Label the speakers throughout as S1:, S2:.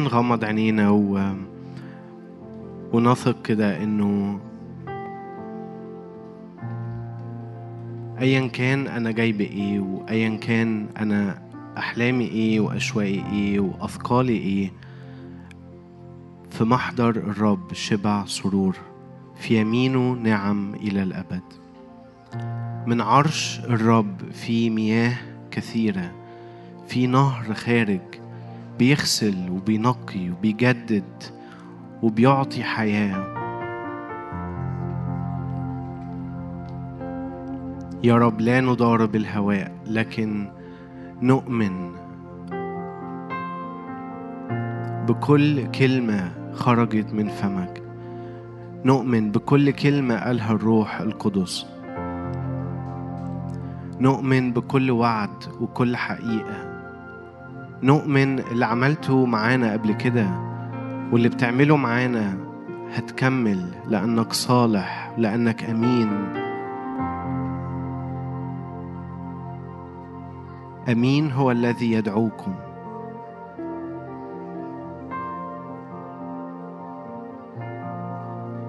S1: نغمض عينينا و... ونثق كده إنه ايا كان أنا جاي بايه وايا كان أنا أحلامي إيه واشواقي إيه واثقالي إيه في محضر الرب شبع سرور في يمينه نعم إلى الأبد. من عرش الرب في مياه كثيرة في نهر خارج بيغسل وبينقي وبيجدد وبيعطي حياة. يا رب لا نضارب الهواء لكن نؤمن بكل كلمة خرجت من فمك. نؤمن بكل كلمة قالها الروح القدس. نؤمن بكل وعد وكل حقيقة. نؤمن اللي عملته معانا قبل كده واللي بتعمله معانا هتكمل لأنك صالح لأنك أمين. أمين هو الذي يدعوكم.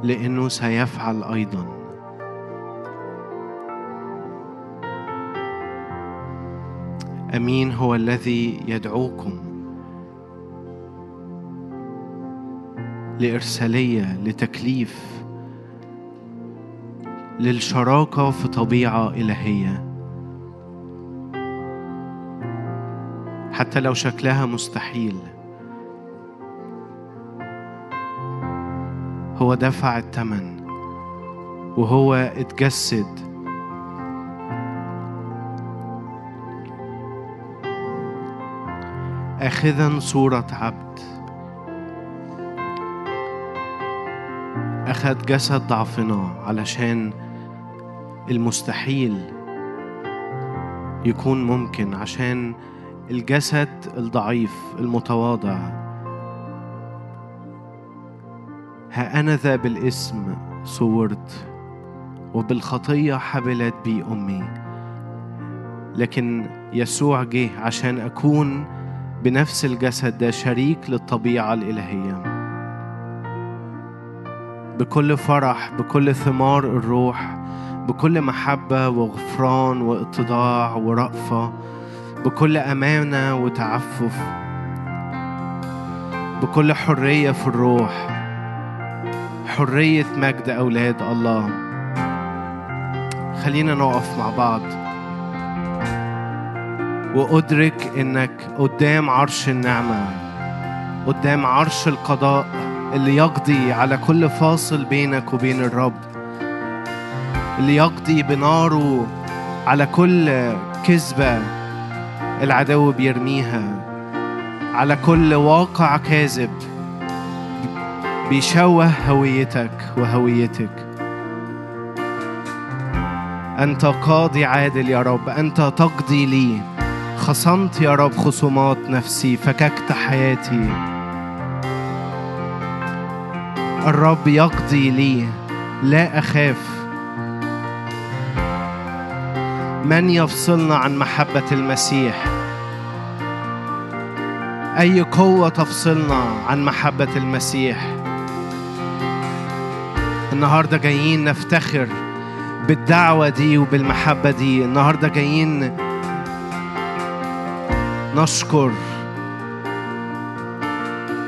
S1: لأنه سيفعل أيضا. أمين هو الذي يدعوكم لإرسالية لتكليف للشراكة في طبيعة إلهية. حتى لو شكلها مستحيل. هو دفع الثمن وهو اتجسد. اخذا صورة عبد. أخذ جسد ضعفنا علشان المستحيل يكون ممكن عشان الجسد الضعيف المتواضع. ها أنا ذا بالاسم صورت وبالخطية حبلت بي أمي. لكن يسوع جه عشان أكون بنفس الجسد ده شريك للطبيعة الإلهية. بكل فرح بكل ثمار الروح بكل محبة وغفران وإتضاع ورأفة بكل أمانة وتعفف بكل حرية في الروح حرية مجد أولاد الله. خلينا نقف مع بعض. وأدرك إنك قدام عرش النعمة قدام عرش القضاء اللي يقضي على كل فاصل بينك وبين الرب اللي يقضي بناره على كل كذبة العدو بيرميها على كل واقع كاذب بيشوه هويتك وهويتك. أنت قاضي عادل يا رب أنت تقضي لي. خصمت يا رب خصومات نفسي فككت حياتي. الرب يقضي لي لا أخاف. من يفصلنا عن محبة المسيح؟ أي قوة تفصلنا عن محبة المسيح؟ النهاردة جايين نفتخر بالدعوة دي وبالمحبة دي. النهاردة جايين نشكر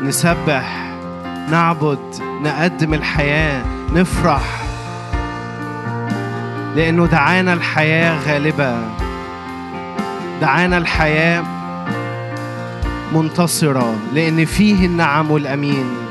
S1: نسبح نعبد نقدم الحياة نفرح لأنه دعانا الحياة غالبة. دعانا الحياة منتصرة لأن فيه النعم والأمين.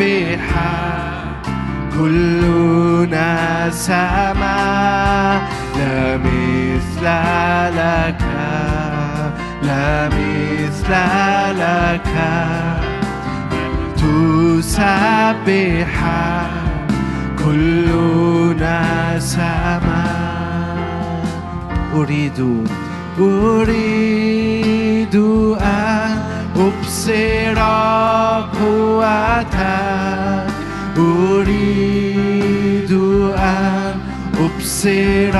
S1: فلتسبح كلنا سما لا مثل لك لا مثل لك. تسبح كلنا سما. أريد أريد أن أبصر قوتك أريد أن أبصر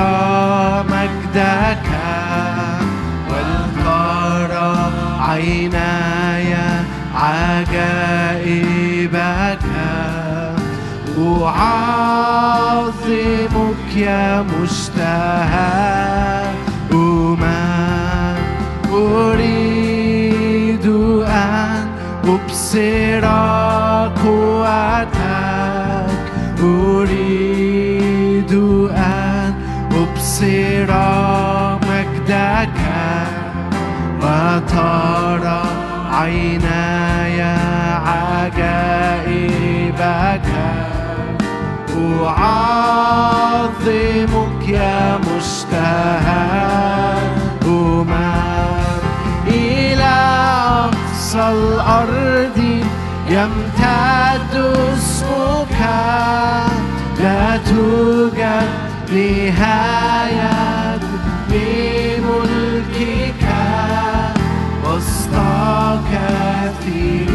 S1: مجدك والقرى عيناي عجائبك أعظمك يا مشتهى أبصر قوتك أريد أن أبصر مجدك. وترى عيناي عجائبك. أعظمك يا مشتهى أمم إلى أقصى الأرض. يمتد اسمك لا توجد نهاية لملكك وسط كثيرين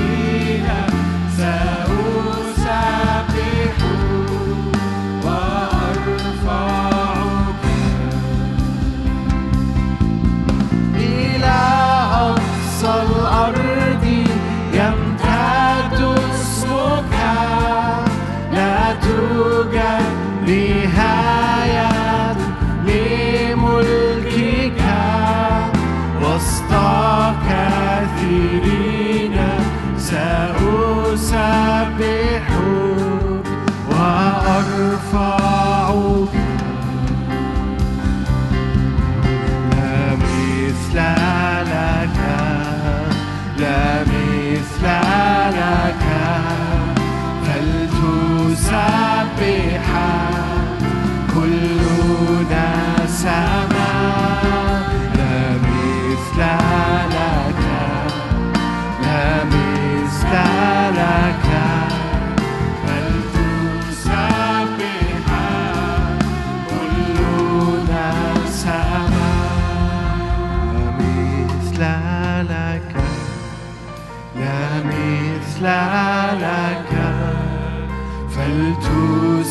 S1: توجد نهاية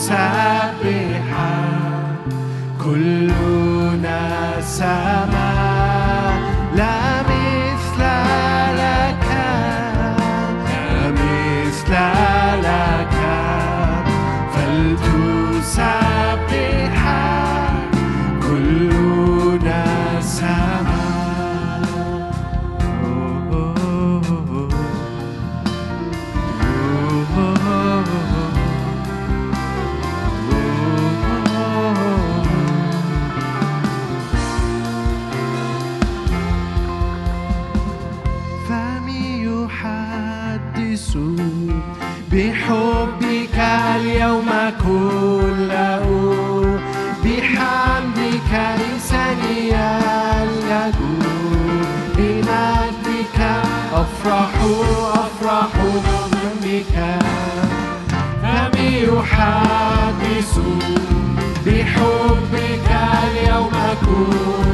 S1: فلتسبح كلنا سما complicar é uma cura.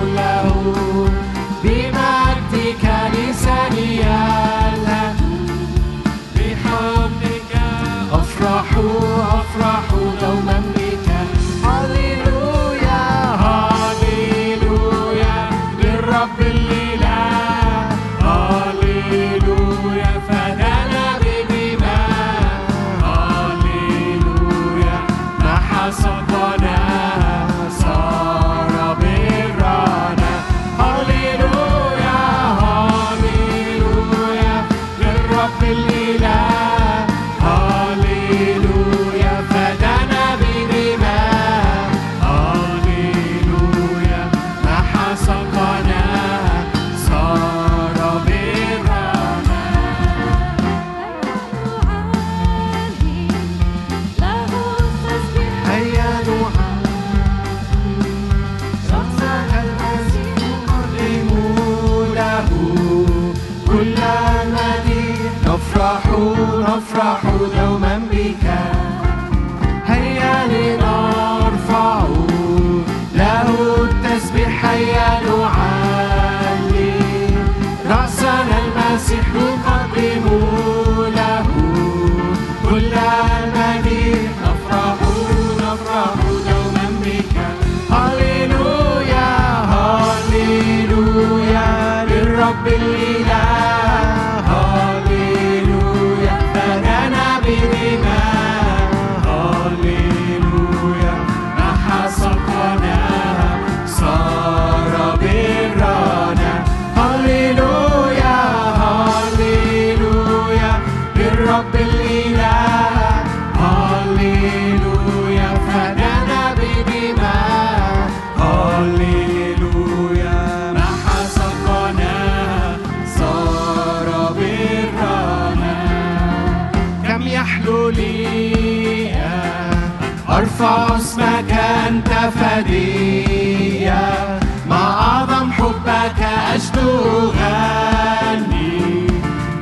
S1: فدية مع أعظم حبك أشدو غني.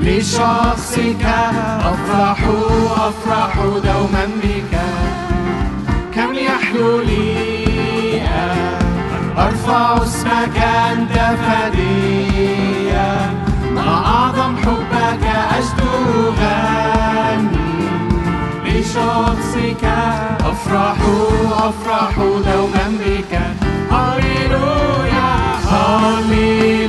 S1: لشخصك أفرح أفرح دوما بك. كم يحلو لي أرفع اسمك أنت فدية مع أعظم حبك أشدو غني. لشخصك أفرح أفرح دوما بك. هللويا هللويا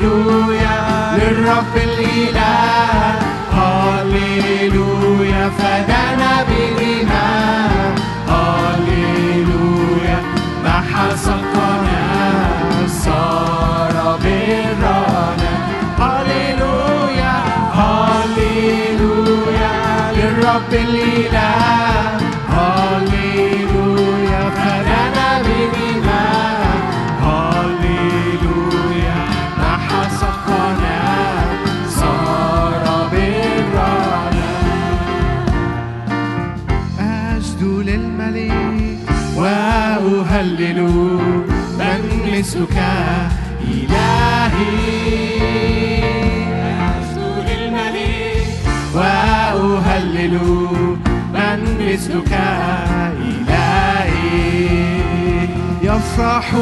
S1: يفرح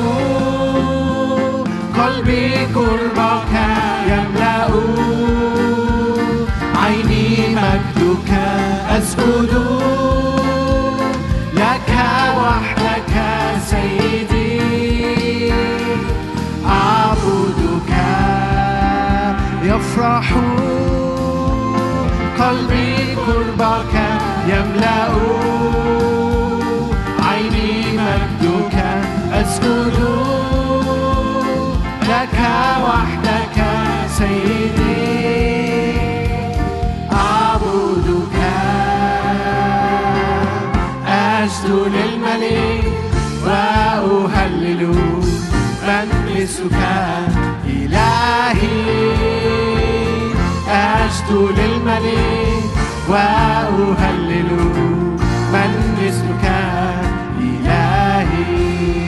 S1: قلبي قربك يملأ. عيني مجدك أسجد. لك وحدك سيدي. أعبدك يفرح. قلبي قربك يملأ. أسجد لك وحدك سيدي. أعبدك. إلهي. أسجد للملك وأهلل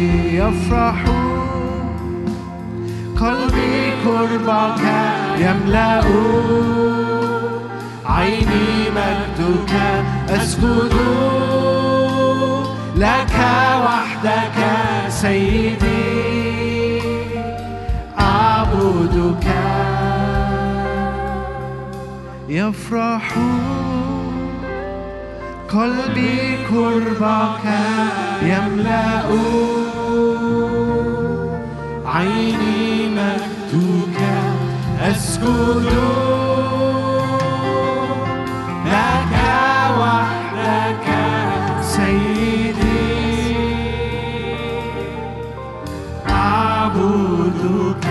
S1: يفرح قلبي قربك يملأ. عيني مجدك أسجد. لك وحدك سيدي. أعبدك. يفرح قلبي قربك يملأ. عيني مجدك أسجد. لك وحدك سيدي. أعبدك.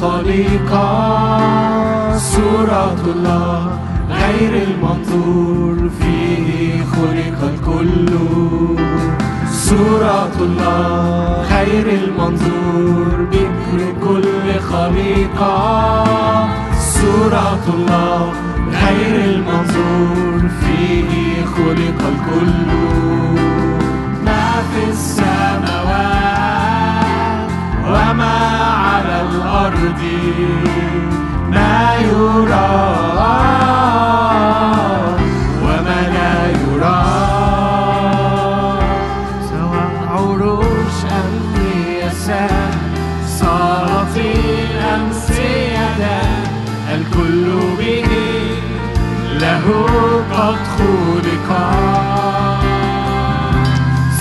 S1: كل خليقة. صورة الله غير المنظور فيه خلق الكل. صورة الله غير المنظور بكر كل خليقة. صورة الله غير المنظور فيه خلق الكل. ما في السماوات وما الأرض ما يرى وما لا يرى. سواء عروش أم رياسات سلاطين أم سيادات الكل به له قد خلق.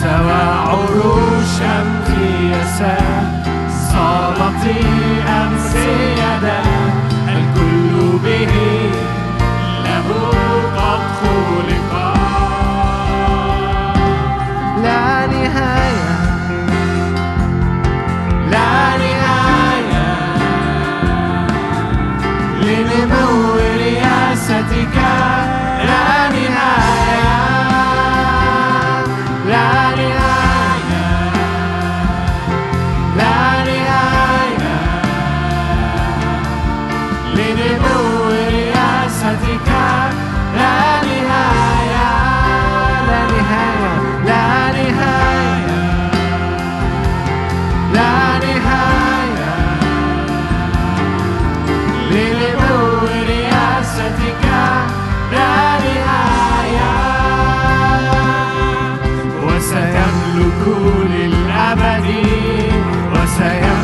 S1: سواء عروش أم رياسات سلاطين أم وسيملك للأبد وسيملك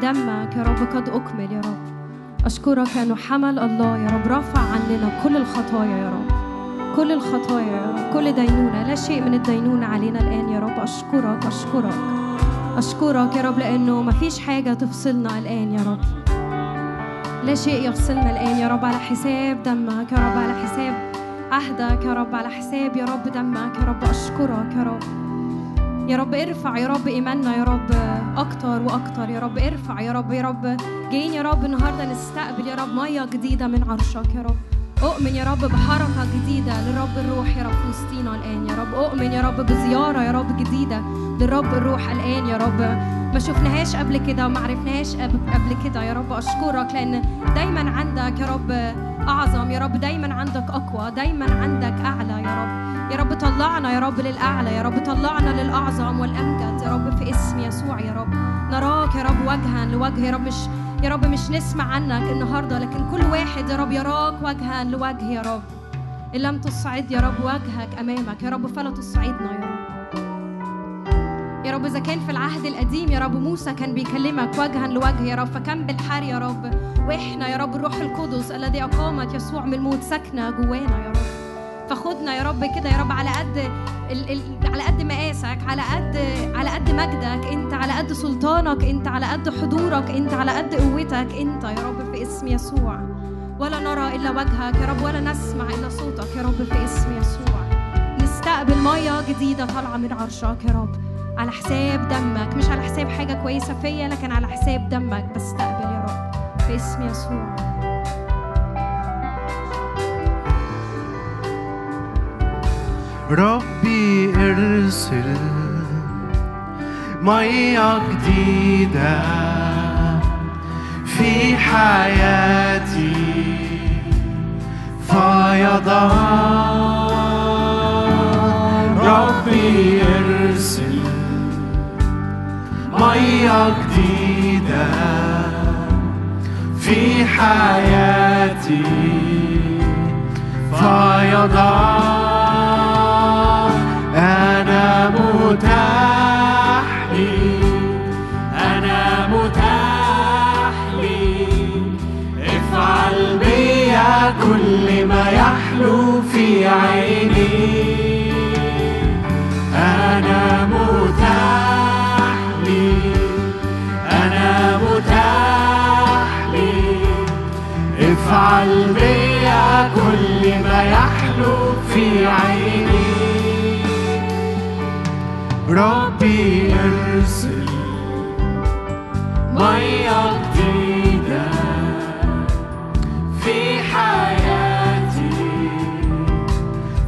S2: بدمك يا رب قد أكمل يا رب أشكرك لأنه حمل الله يا رب رفع عننا كل الخطايا يا رب كل الخطايا يا رب كل دينونة لا شيء من الدينونة علينا الآن يا رب أشكرك أشكرك أشكرك يا رب لأنه مفيش حاجة تفصلنا الآن يا رب لا شيء يفصلنا الآن يا رب على حساب دمك يا رب على حساب عهدك يا رب على حساب يا رب دمك يا رب أشكرك يا رب يا رب ارفع يا رب إيماننا يا رب أكتر وأكتر. يا رب ارفع يا رب يا رب. جايين يا رب النهاردة نستقبل يا رب مية جديدة من عرشك يا رب. أؤمن يا رب بحركة جديدة للرب الروح يا رب في وسطينا الآن يا رب. أؤمن يا رب بزيارة يا رب جديدة للرب الروح الآن يا رب. ما شفناهاش قبل كده وما عرفناهاش قب- قبل كده يا رب. أشكرك لأن دايما عندك يا رب أعظم. يا رب دايما عندك أقوى دايما عندك أعلى يا رب. يا رب طلعنا يا رب للأعلى يا رب طلعنا للأعظم والأمجد يا رب في اسم يسوع يا رب نراك يا رب وجها لوجه يا رب مش يا رب مش نسمع عنك النهارده لكن كل واحد يا رب يراك وجها لوجه يا رب إن لم تصعد يا رب وجهك أمامك يا رب فلا تصعدنا يا رب يا رب إذا كان في العهد القديم يا رب موسى كان بيكلمك وجها لوجه يا رب فكم بالحر يا رب وإحنا يا رب الروح القدس الذي أقامت يسوع من الموت ساكنة جوانا يا رب فخدنا يا رب كده يا رب على قد ال ال على قد مقاسك على قد على قد مجدك. انت على قد سلطانك انت على قد حضورك انت على قد قوتك. انت يا رب في اسم يسوع. ولا نرى إلا وجهك يا رب ولا نسمع إلا صوتك يا رب في اسم يسوع. نستقبل مية جديدة طالعة من عرشك يا رب. على حساب دمك مش على حساب حاجة كويسة فيا لكن على حساب دمك بستقبل يا رب في اسم يسوع.
S1: ربي ارسل مية جديدة في حياتي فيضان ربي ارسل مية جديدة في حياتي فيضان متاح لي
S3: أنا متاح لي افعل بيا كل ما يحلو في عيني. أنا متاح لي أنا متاح لي
S1: افعل بيا كل ما يحلو في عيني. ربي أرسل مية جديدة في حياتي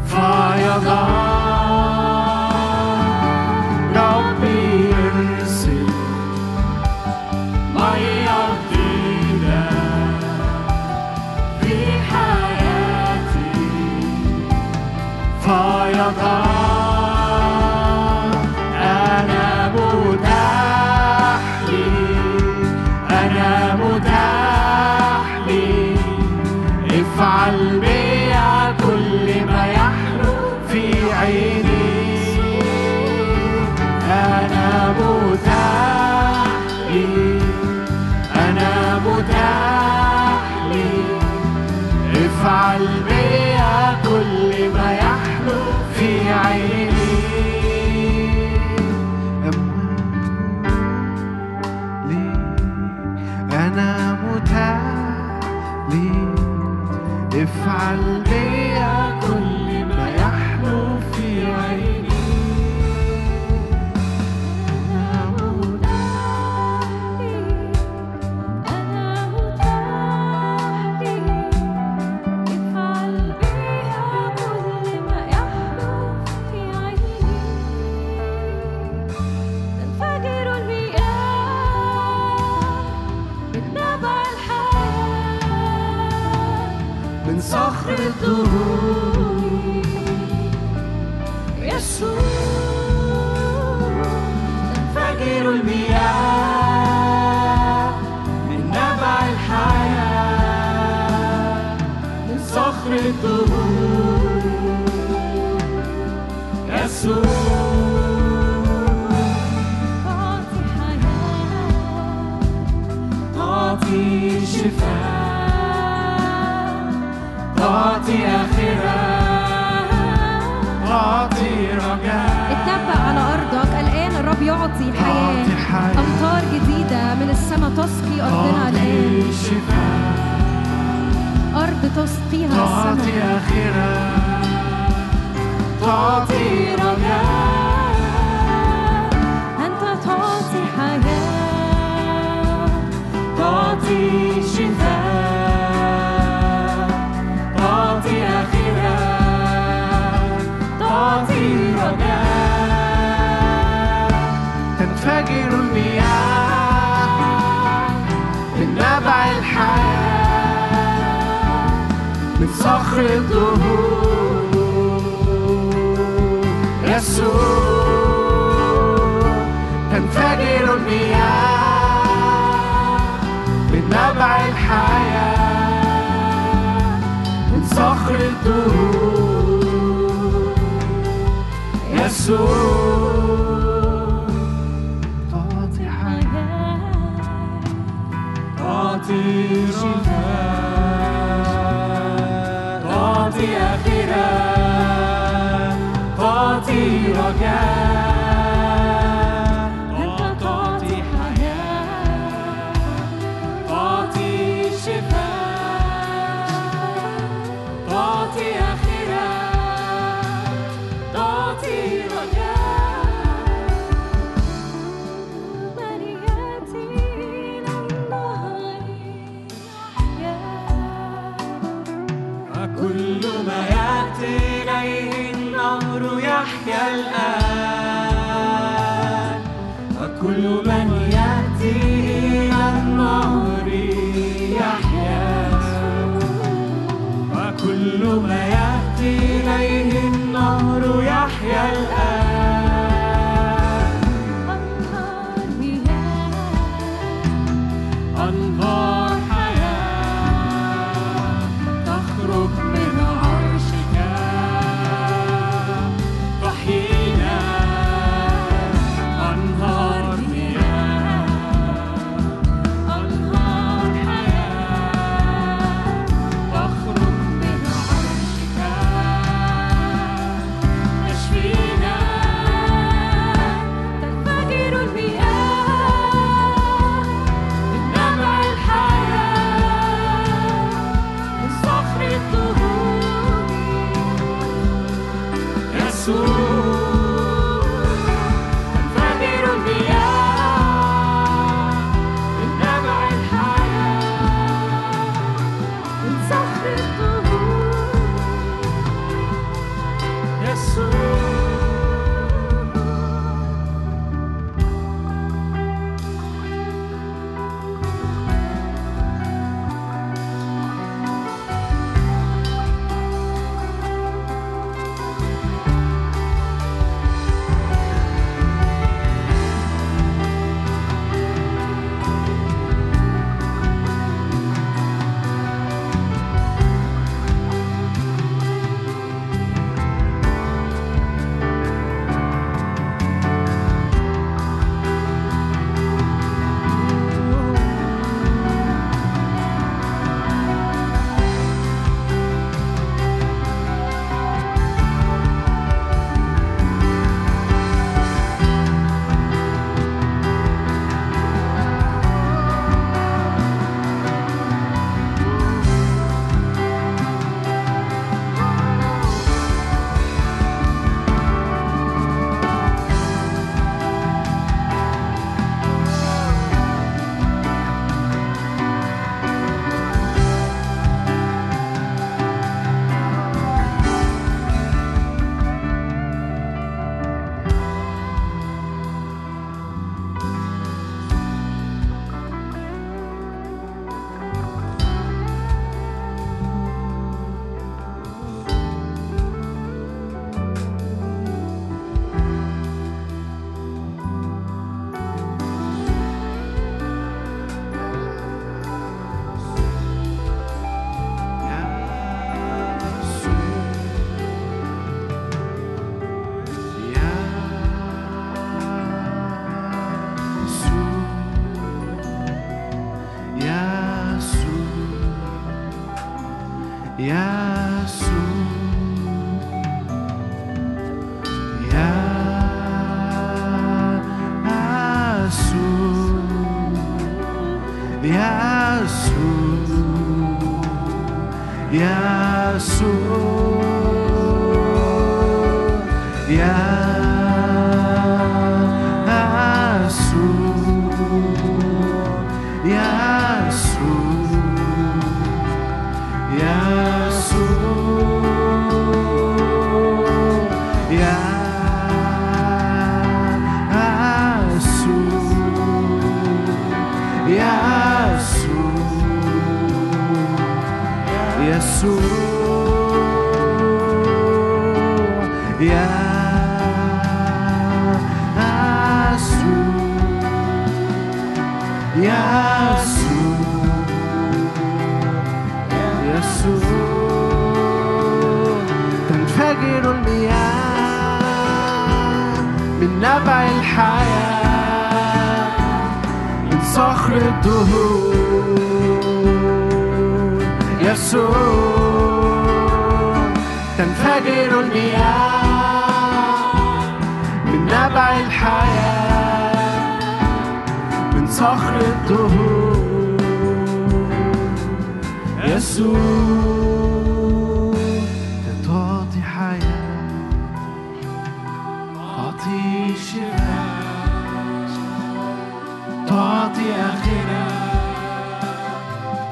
S1: فيضان
S4: يسوع
S1: يسوع نبع الحياة من صخر الدهور يسوع تنفجر المياه من نبع الحياة من صخر الدهور يسوع.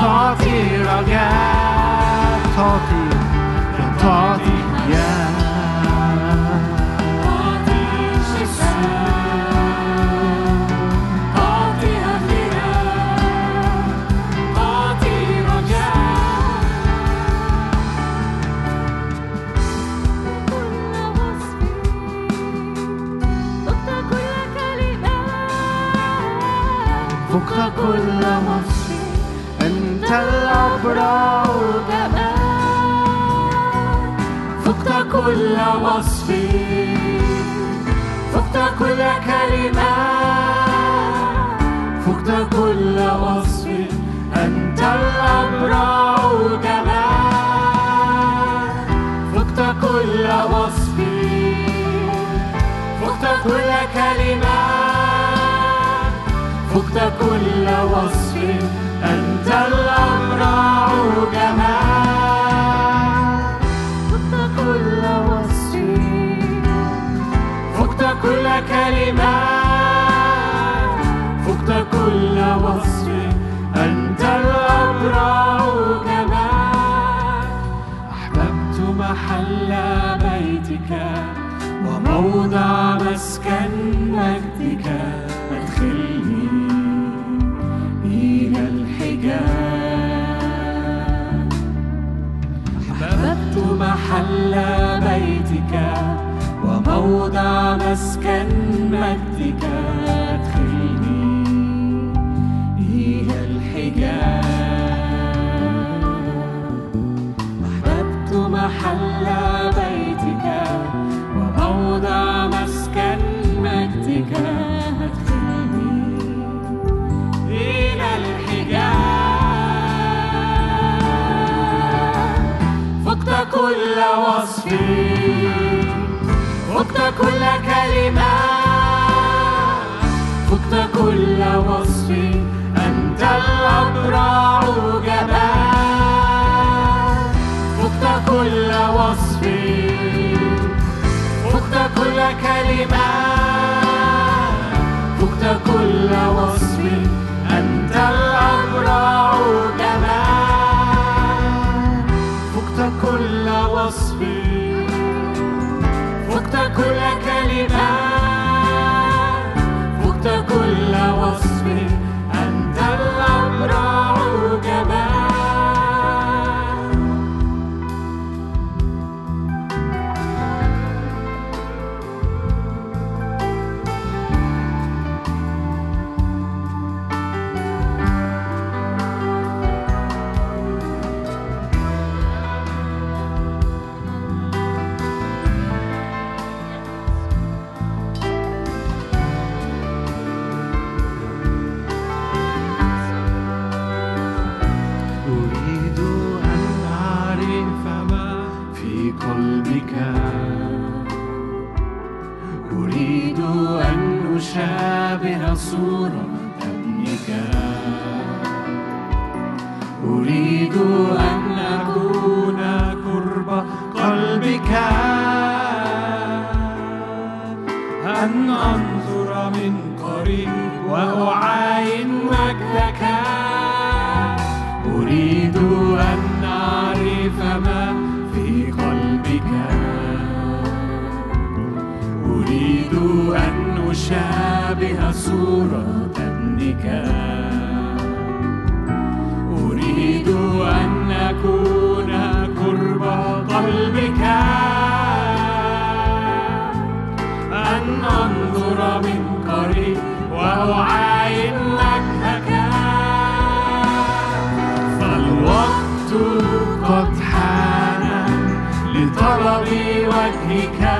S4: Ta till av God, ta
S1: كل
S5: وصف أنت الأبرع
S1: جمال فقت كل وصف فقت كل كلمة. فقت كل وصف أنت الأبرع جمال فقت كل وصف فقت كل كلمة. وموضع مسكن مجدك أدخلني إلى الحجاب. أحببت محل بيتك وموضع مسكن مجدك كل وصف. فقت كل كلمة. فقت كل وصف. أنت الأبرع جمال فقت كل وصف. فقت كل كلمة. فقت كل وصف. أنت الأبرع جمال أن أنظر من قريب وأعاين مجدك فالوقت قد حان لطلب وجهك.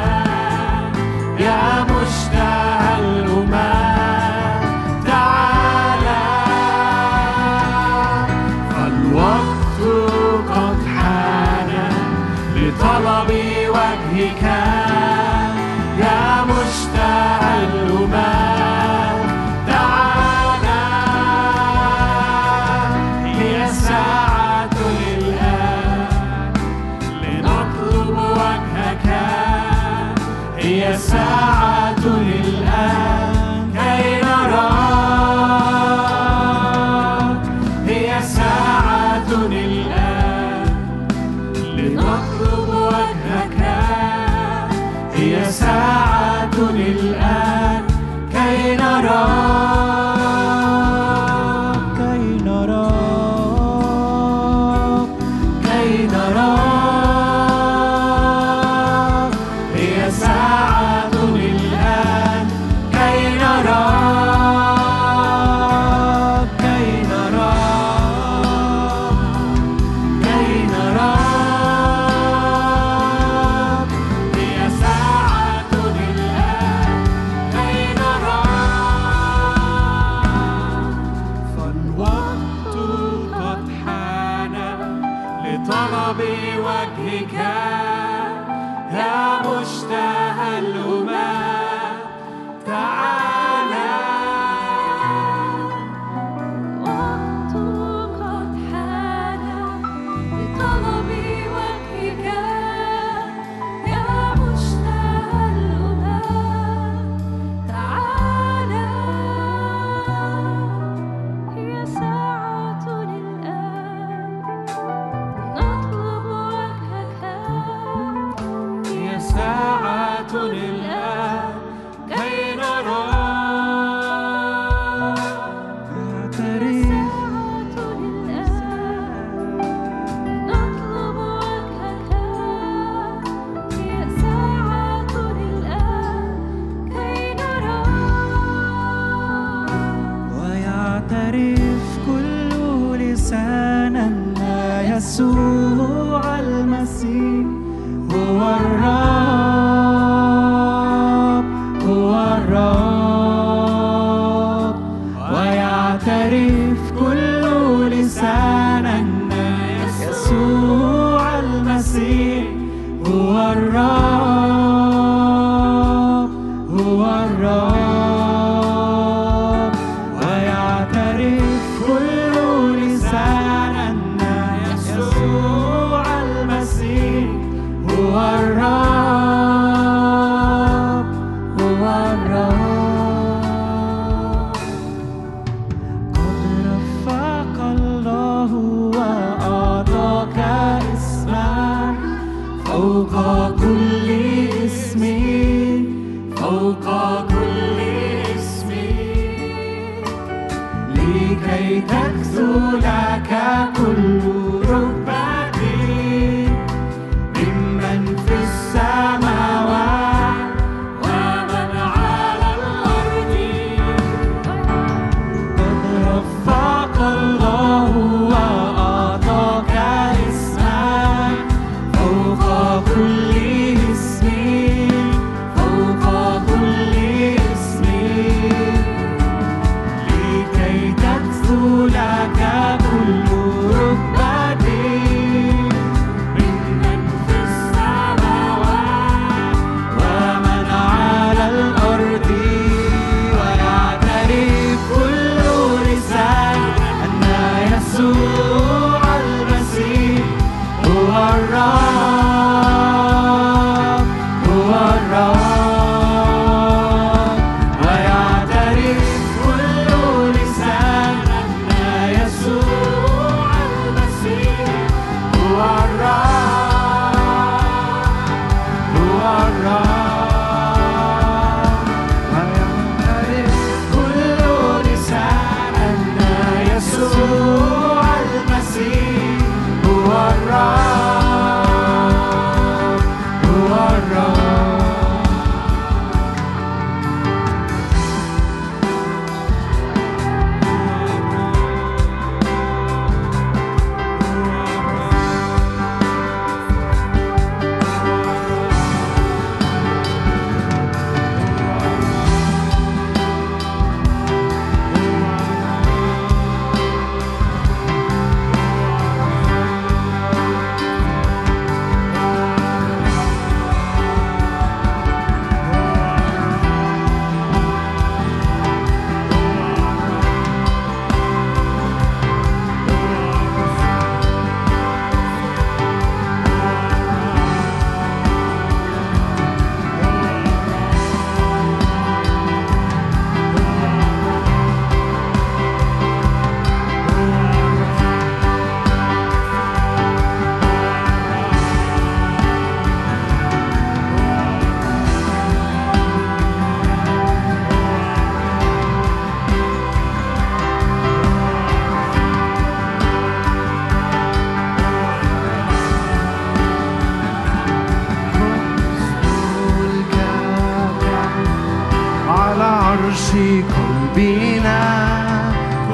S1: قلبنا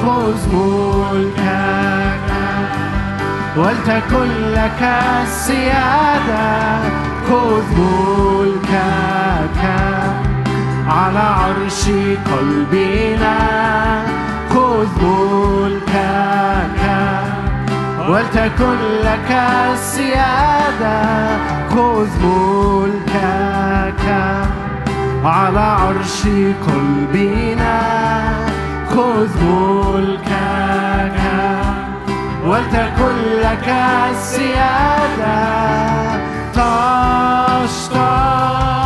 S1: خذ ملكك ولتكن لك السيادة خذ ملكك. على عرش قلبنا خذ ملكك. ولتكن لك السيادة خذ ملكك. على عرش قلبنا خذ ملكك ولتكن لك السيادة. تشتاق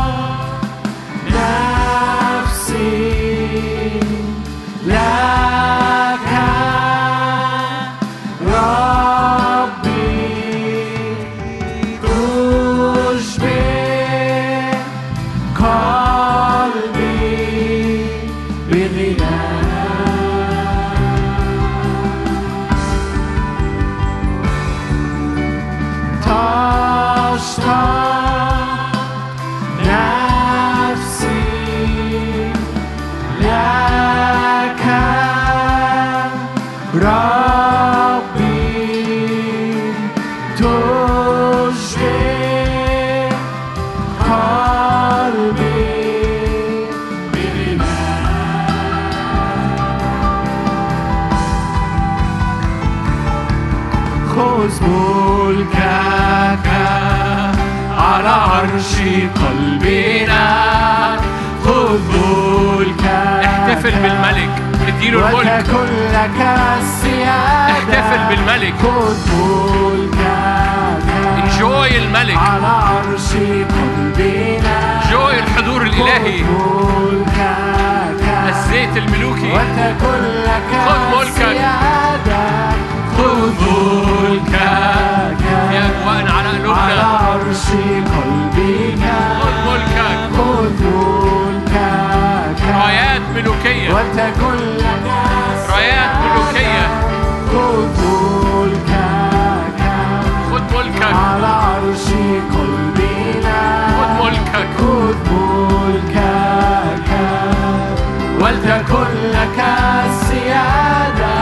S6: بالملك.
S1: خذ ملكك
S6: انجوي الملك.
S1: على عرش قلبنا
S6: انجوي الحضور
S1: الإلهي.
S6: الزيت الملوكي.
S1: وتكن لك
S6: خذ ملكك.
S1: خذ ملكك.
S6: في اجواءنا على
S1: على
S6: قلوبنا
S1: عرش قلبك
S6: ملكك
S1: ولتكن لك السيادة.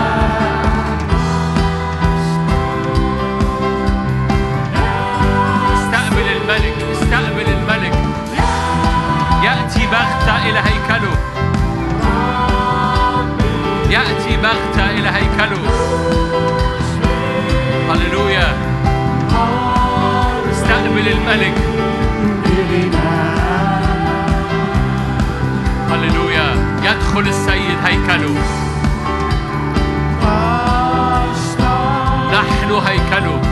S6: استقبل الملك استقبل الملك يأتي بغتة إلى هيكله يأتي بغتة إلى هيكله هللويا استقبل الملك. يدخل السيد هيكله. نحن هيكله.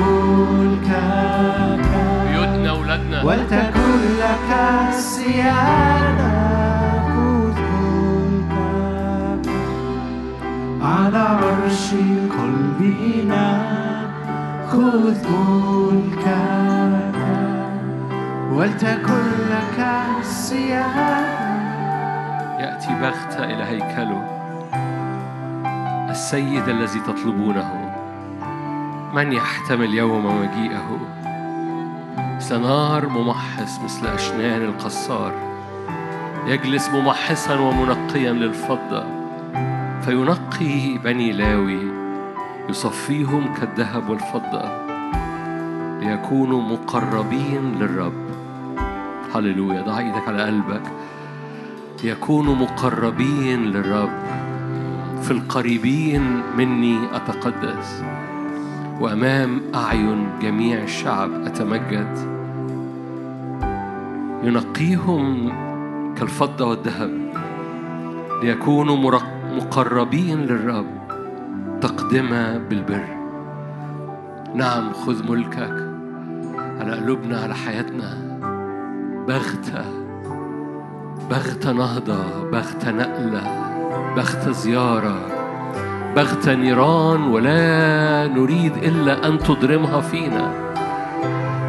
S1: ملكك
S6: بيوتنا أولادنا
S1: ولتكن لك السيادة خذ ملكك على عرش قلبنا خذ ملكك ولتكن لك السيادة
S6: يأتي بغتة إلى هيكله السيد الذي تطلبونه. من يحتمل يوم مجيئه. مثل نار ممحص مثل أشنان القصار يجلس ممحصا ومنقيا للفضة فينقي بني لاوي يصفيهم كالذهب والفضة ليكونوا مقربين للرب. هللويا ضع إيدك على قلبك. ليكونوا مقربين للرب. في القريبين مني أتقدس. وأمام أعين جميع الشعب أتمجد. ينقيهم كالفضة والذهب ليكونوا مقربين للرب تقدمة بالبر. نعم خذ ملكك على قلوبنا على حياتنا. بغتة بغتة نهضة بغتة نقلة بغتة زيارة. بغتة نيران ولا نريد إلا أن تضرمها فينا.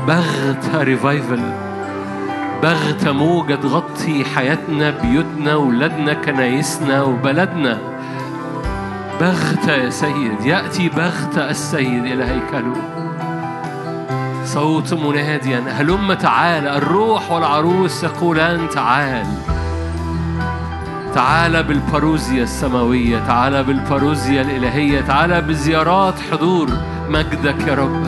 S6: بغتة ريفايفل بغتة موجة تغطي حياتنا بيوتنا ولادنا كنايسنا وبلدنا. بغتة يا سيد يأتي بغتة السيد إلى هيكله. صوت مناديا هلم تعال الروح والعروس يقولان تعال. تعال بالباروزيا السماوية تعال بالباروزيا الإلهية تعال بزيارات حضور مجدك يا رب.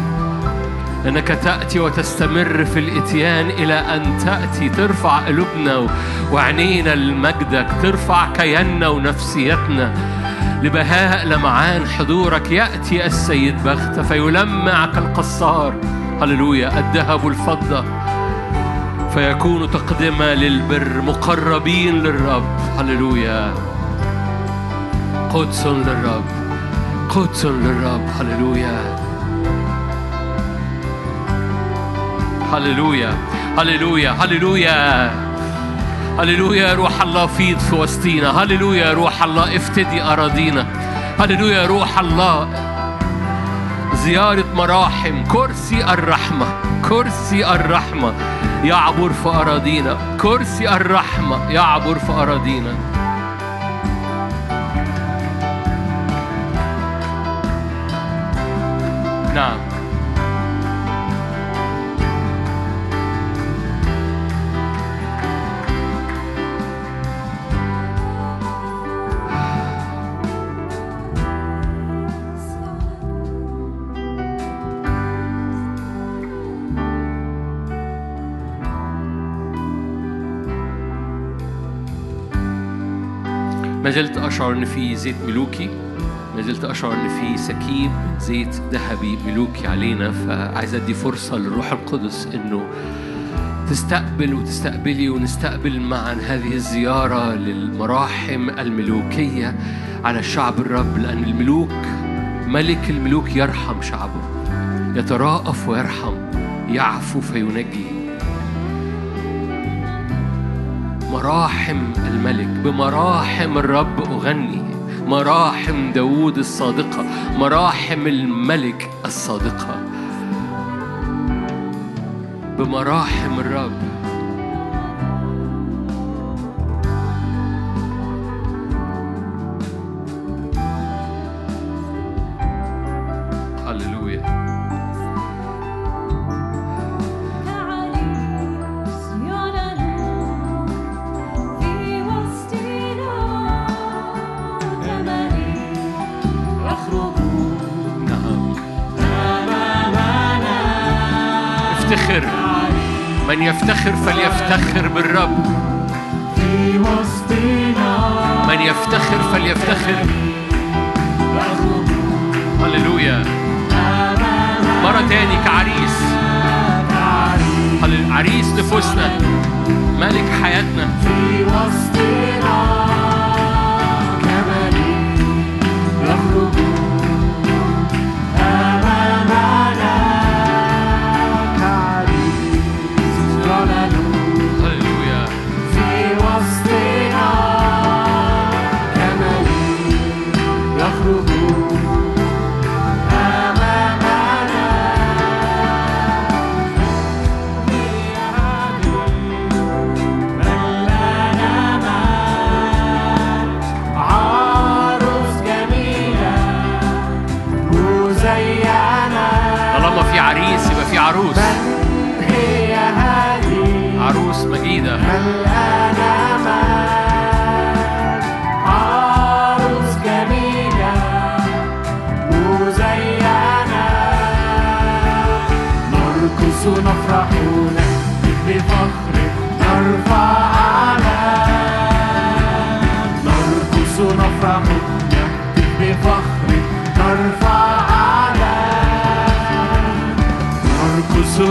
S6: إنك تأتي وتستمر في الإتيان إلى أن تأتي ترفع قلوبنا و- وعينينا لمجدك ترفع كياننا ونفسيتنا لبهاء لمعان حضورك. يأتي السيد بغته فيلمع كالقصار هللويا الذهب والفضه فيكون تقدمه للبر مقربين للرب. هللويا. قدس للرب. قدس للرب. هللويا. هللويا. هللويا. هللويا. هللويا يا روح الله فيض في وسطينا. هللويا يا روح الله افتدي أراضينا. هللويا يا روح الله زيارة مراحم. كرسي الرحمة. كرسي الرحمة. يعبر في أراضينا. كرسي الرحمة يعبر في أراضينا. نعم. ما زلت أشعر إن في زيت ملوكي ما زلت أشعر إن في سكيب زيت ذهبي ملوكي علينا فعايز أدي فرصة للروح القدس إنه تستقبل وتستقبلي ونستقبل معا هذه الزيارة للمراحم الملوكية على شعب الرب لأن الملوك ملك الملوك يرحم شعبه يتراءف ويرحم يعفو فينجي. مراحم الملك بمراحم الرب أغني مراحم داود الصادقة مراحم الملك الصادقة. بمراحم الرب من يفتخر فليفتخر بالرب. من يفتخر فليفتخر. هللويا. مرة تاني كعريس. عريس نفوسنا. ملك حياتنا.
S1: في وسطنا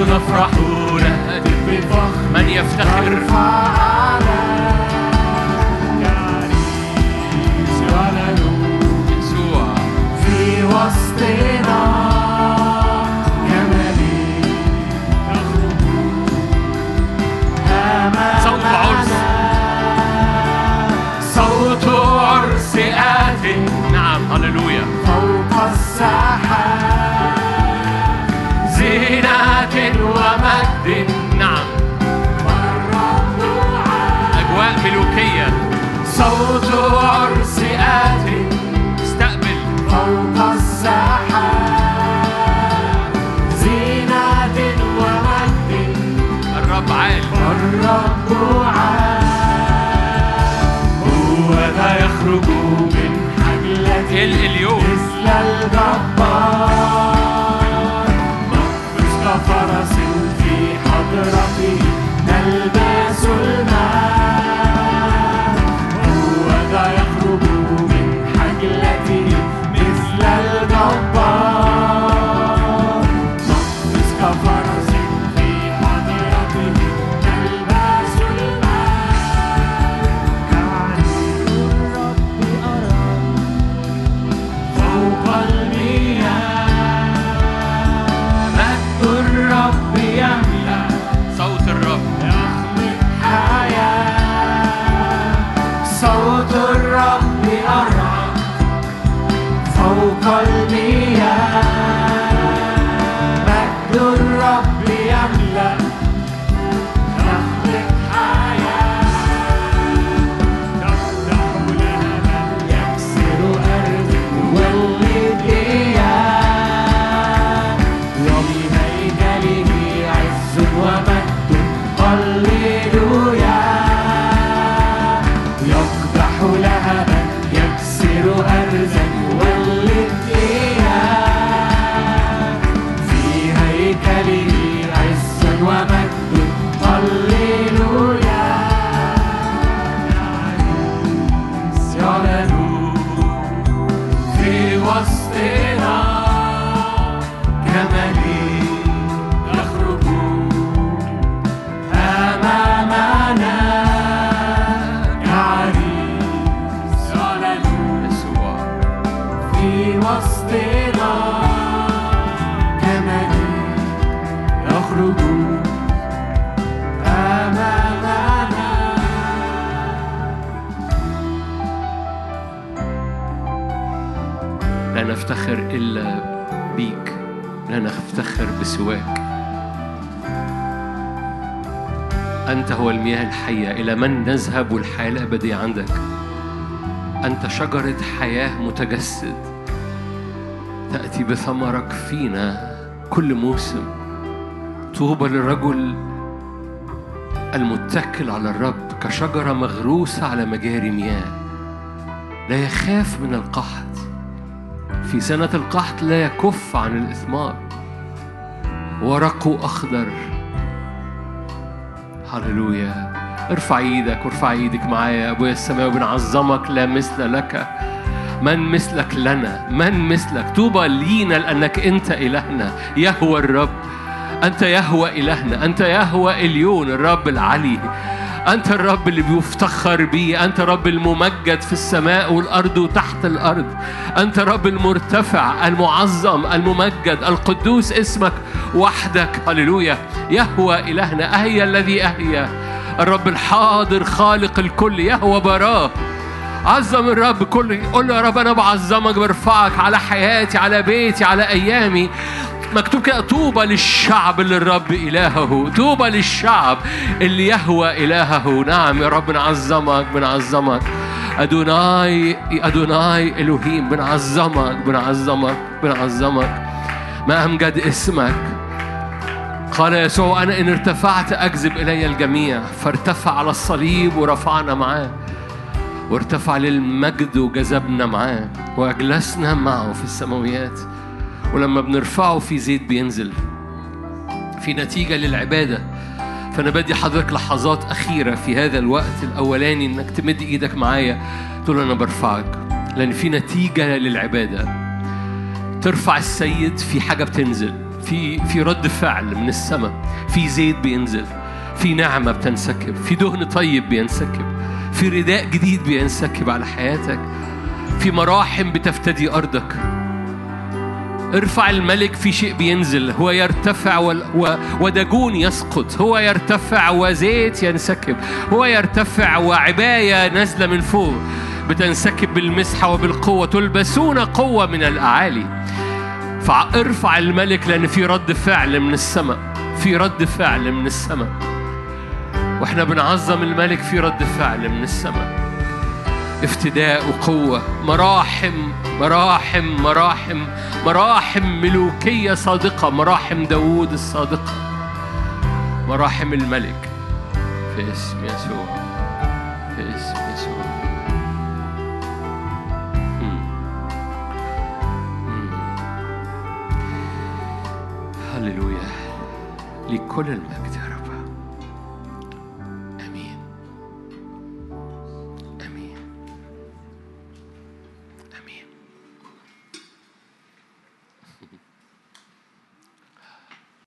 S1: نفرح نهتف بفخر
S6: من يفتخر؟ أنت هو المياه الحية إلى من نذهب والحياة الأبدية عندك؟ أنت شجرة حياة متجسد تأتي بثمرك فينا كل موسم. طوبى للرجل المتكل على الرب كشجرة مغروسة على مجاري مياه. لا يخاف من القحط. في سنة القحط لا يكف عن الإثمار. ورقه أخضر هللويا. ارفع إيدك وارفع إيدك معايا يا ابويا السماوي بنعظمك لا مثل لك. من مثلك لنا؟ من مثلك؟ طوبى لينا لأنك أنت إلهنا. يهوى الرب. أنت يهوى إلهنا. أنت يهوى اليون الرب العلي. أنت الرب اللي بيفتخر بيه أنت رب الممجد في السماء والأرض وتحت الأرض. أنت رب المرتفع المعظم الممجد القدوس اسمك وحدك. هللويا. يهوى إلهنا أهيا الذي أهيا الرب الحاضر خالق الكل يهوى براه. عظم الرب كل قول له يا رب أنا بعظمك برفعك على حياتي على بيتي على أيامي. مكتوب كده طوبى للشعب اللي الرب إلهه طوبى للشعب اللي يهوى إلهه. نعم يا رب بنعظمك بنعظمك. أدوناي أدوناي إلهيم بنعظمك بنعظمك بنعظمك. ما أمجد اسمك. قال يسوع أنا إن ارتفعت أجذب إلي الجميع فارتفع على الصليب ورفعنا معاه وارتفع للمجد وجذبنا معاه وأجلسنا معه في السماويات. ولما بنرفعه في زيت بينزل. في نتيجة للعبادة. فأنا بدي حضرتك لحظات أخيرة في هذا الوقت الأولاني إنك تمد إيدك معايا. تقول أنا برفعك. لأن في نتيجة للعبادة. ترفع السيد في حاجة بتنزل. في في رد فعل من السماء. في زيت بينزل. في نعمة بتنسكب. في دهن طيب بينسكب. في رداء جديد بينسكب على حياتك. في مراحم بتفتدي أرضك. ارفع الملك في شيء بينزل. هو يرتفع ودجون يسقط. هو يرتفع وزيت ينسكب. هو يرتفع وعباية نازلة من فوق. بتنسكب بالمسحة وبالقوة. تلبسون قوة من الأعالي. فارفع الملك لأن في رد فعل من السماء. في رد فعل من السماء. وإحنا بنعظم الملك في رد فعل من السماء. افتداء وقوة مراحم مراحم مراحم مراحم ملوكية صادقة مراحم داوود الصادقة مراحم الملك في اسم يسوع في اسم يسوع. هللويا. لكل رب